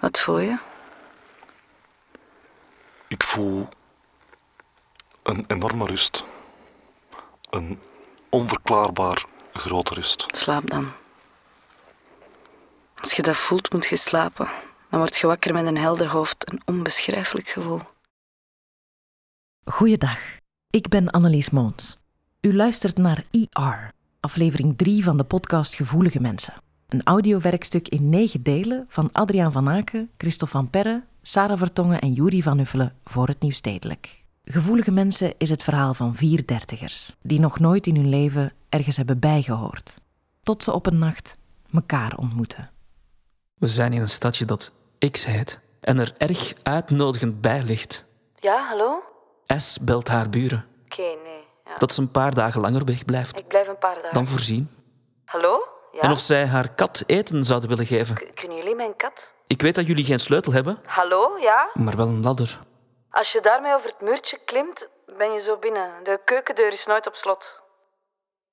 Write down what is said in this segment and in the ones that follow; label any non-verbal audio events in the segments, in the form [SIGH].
Wat voel je? Ik voel een enorme rust. Een onverklaarbaar grote rust. Slaap dan. Als je dat voelt, moet je slapen. Dan word je wakker met een helder hoofd, een onbeschrijfelijk gevoel. Goeiedag, ik ben Annelies Moons. U luistert naar ER, aflevering 3 van de podcast Gevoelige Mensen. Een audiowerkstuk in negen delen van Adriaan van Aken, Christophe van Perre, Sarah Vertongen en Juri van Uffelen voor het Nieuwstedelijk. Gevoelige Mensen is het verhaal van vier dertigers die nog nooit in hun leven ergens hebben bijgehoord. Tot ze op een nacht elkaar ontmoeten. We zijn in een stadje dat X heet en er erg uitnodigend bij ligt. Ja, hallo? S belt haar buren Oké, nee. Ja. dat ze een paar dagen langer wegblijft Ik blijf een paar dagen. dan voorzien. Hallo? Ja? En of zij haar kat eten zouden willen geven. K- Kunnen jullie mijn kat? Ik weet dat jullie geen sleutel hebben, Hallo, ja? maar wel een ladder. Als je daarmee over het muurtje klimt, ben je zo binnen. De keukendeur is nooit op slot.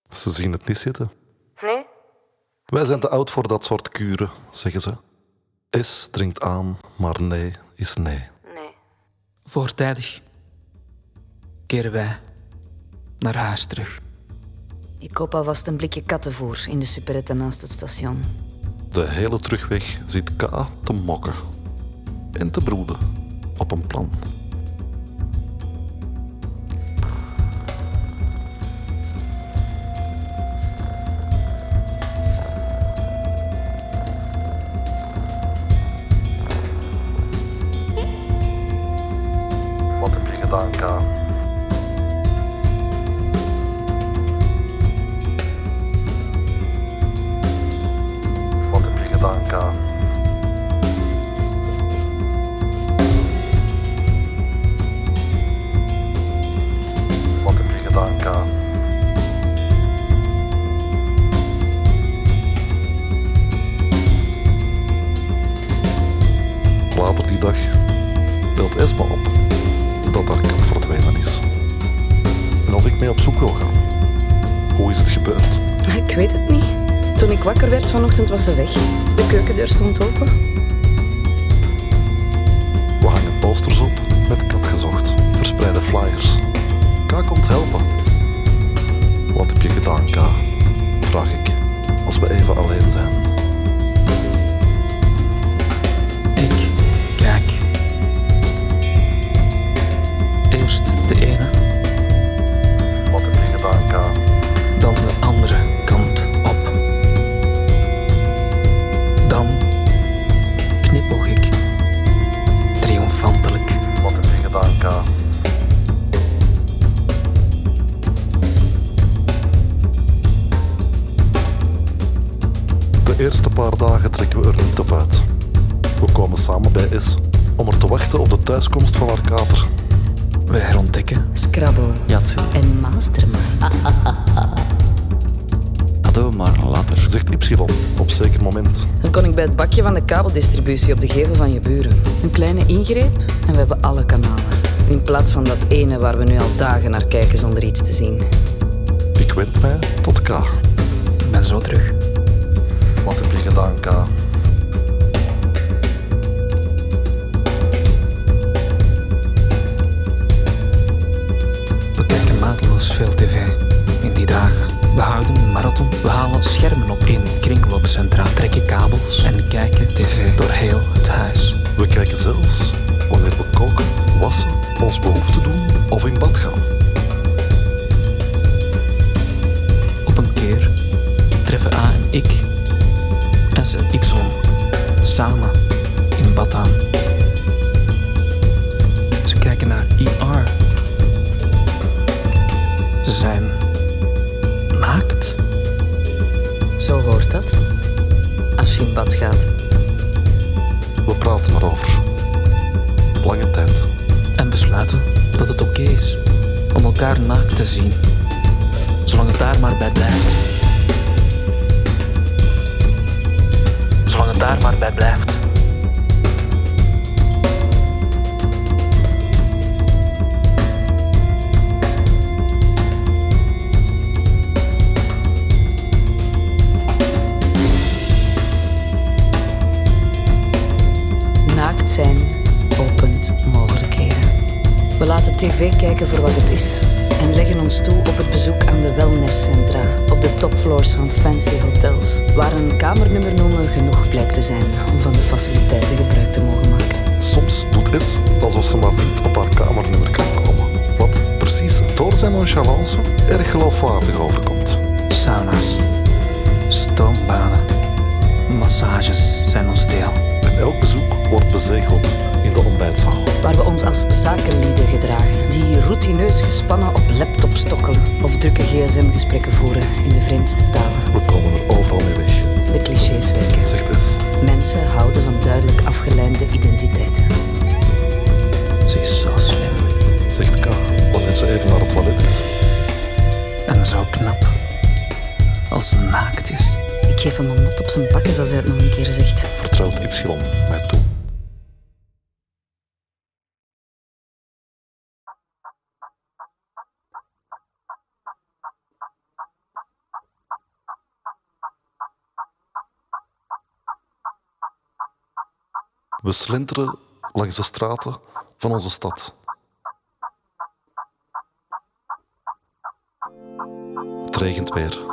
Ze zien het niet zitten. Nee? Wij zijn te oud voor dat soort kuren, zeggen ze. S dringt aan, maar nee is nee. Nee. Voortijdig keren wij naar huis terug. Ik koop alvast een blikje kattenvoer in de superette naast het station. De hele terugweg zit K te mokken. En te broeden op een plan. Die dag belt Esma op dat haar kat verdwenen is. En of ik mee op zoek wil gaan. Hoe is het gebeurd? Ik weet het niet. Toen ik wakker werd vanochtend was ze weg. De keukendeur stond open. We hangen posters op met kat gezocht, verspreide flyers. K komt helpen. Wat heb je gedaan, K? Vraag ik, als we even alleen zijn. De eerste paar dagen trekken we er niet op uit. We komen samen bij S om er te wachten op de thuiskomst van haar kater. We herontdekken Scrabble Jatsie. en Mastermind. [LAUGHS] Hadden we maar ladder. Zegt Y op zeker moment. Dan kon ik bij het bakje van de kabeldistributie op de gevel van je buren. Een kleine ingreep en we hebben alle kanalen. In plaats van dat ene waar we nu al dagen naar kijken zonder iets te zien. Ik wend mij tot K. Ik ben zo terug. K? We kijken mateloos veel tv in die dagen. We houden een marathon. We halen schermen op in kringloopcentra, trekken kabels en kijken tv door heel het huis. We kijken zelfs wanneer we koken, wassen, ons behoefte doen of in bad gaan. Gaat. We praten erover. Lange tijd. En besluiten dat het oké is om elkaar naakt te zien. Zolang het daar maar bij blijft. Zolang het daar maar bij blijft. Kijken voor wat het is en leggen ons toe op het bezoek aan de wellnesscentra op de topfloors van fancy hotels, waar een kamernummer noemen genoeg blijkt te zijn om van de faciliteiten gebruik te mogen maken. Soms doet S alsof ze maar niet op haar kamernummer kan komen. Wat precies door zijn nonchalance erg geloofwaardig overkomt. Sauna's, stoombaden, massages zijn ons deel. En elk bezoek wordt bezegeld in de ontbijtzaal. Waar we ons als zakenlieden die routineus gespannen op laptop stokkelen of drukke gsm-gesprekken voeren in de vreemdste talen. We komen er overal mee weg, De clichés werken. zegt S. Mensen houden van duidelijk afgeleide identiteiten. Ze is zo slim Zegt K wanneer ze even naar het toilet is. en zo knap. Als ze naakt is. Ik geef hem een mot op zijn pakken als hij het nog een keer zegt. Vertrouwt Y mij toe. We slenteren langs de straten van onze stad. Het regent weer.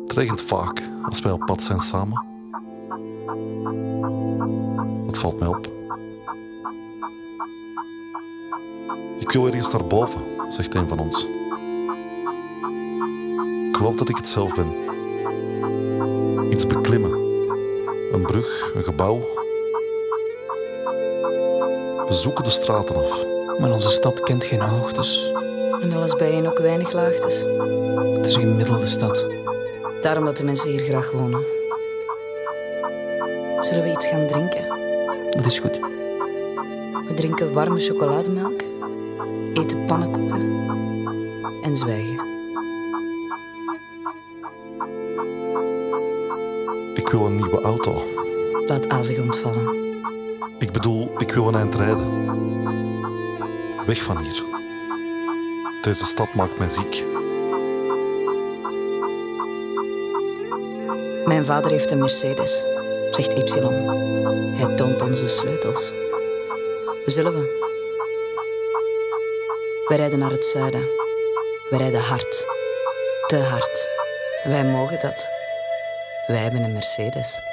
Het regent vaak als wij op pad zijn samen. Dat valt mij op. Ik wil ergens naar boven, zegt een van ons. Ik geloof dat ik het zelf ben. Iets beklimmen. Een brug, een gebouw. We zoeken de straten af. Maar onze stad kent geen hoogtes. En alles bijeen ook weinig laagtes. Het is een gemiddelde stad. Daarom dat de mensen hier graag wonen. Zullen we iets gaan drinken? Dat is goed. We drinken warme chocolademelk, eten pannenkoeken en zwijgen. Ik wil een nieuwe auto. Laat A zich ontvallen. Ik bedoel, ik wil een eind rijden. Weg van hier. Deze stad maakt mij ziek. Mijn vader heeft een Mercedes, zegt Y. Hij toont ons de sleutels. Zullen we? Wij rijden naar het zuiden. Wij rijden hard. Te hard. Wij mogen dat. Wij hebben een Mercedes.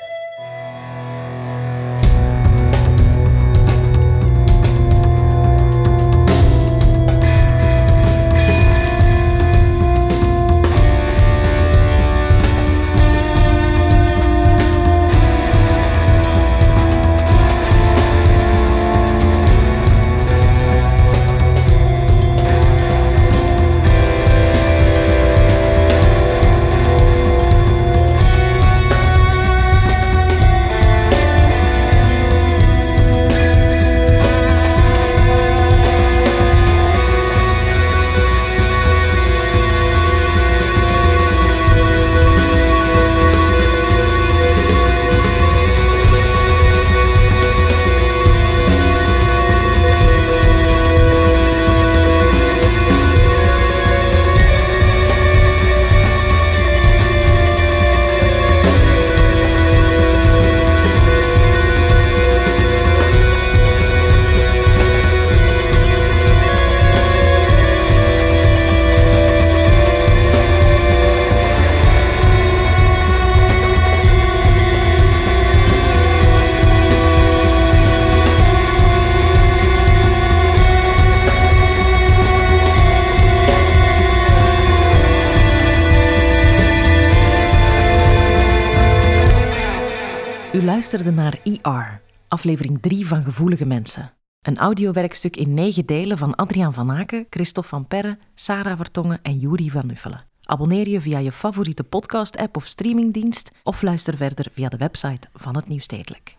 Luisterde naar ER, aflevering 3 van Gevoelige Mensen. Een audiowerkstuk in negen delen van Adriaan van Aken, Christophe van Perre, Sarah Vertongen en Juri van Nuffelen. Abonneer je via je favoriete podcast-app of streamingdienst of luister verder via de website van het Nieuwstedelijk.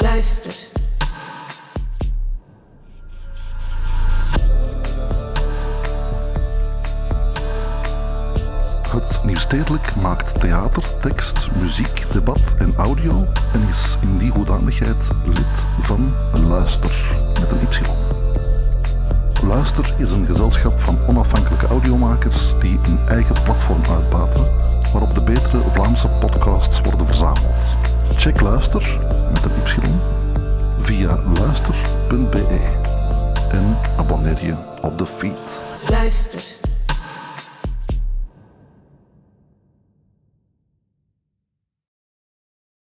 Luister. Het Nieuwstedelijk maakt theater, tekst, muziek, debat en audio en is in die hoedanigheid lid van Luister met een Y. Luister is een gezelschap van onafhankelijke audiomakers die een eigen platform uitbaten waarop de betere Vlaamse podcasts worden verzameld. Check Luister met een Y luister.be en abonneer je op de feed. Luister.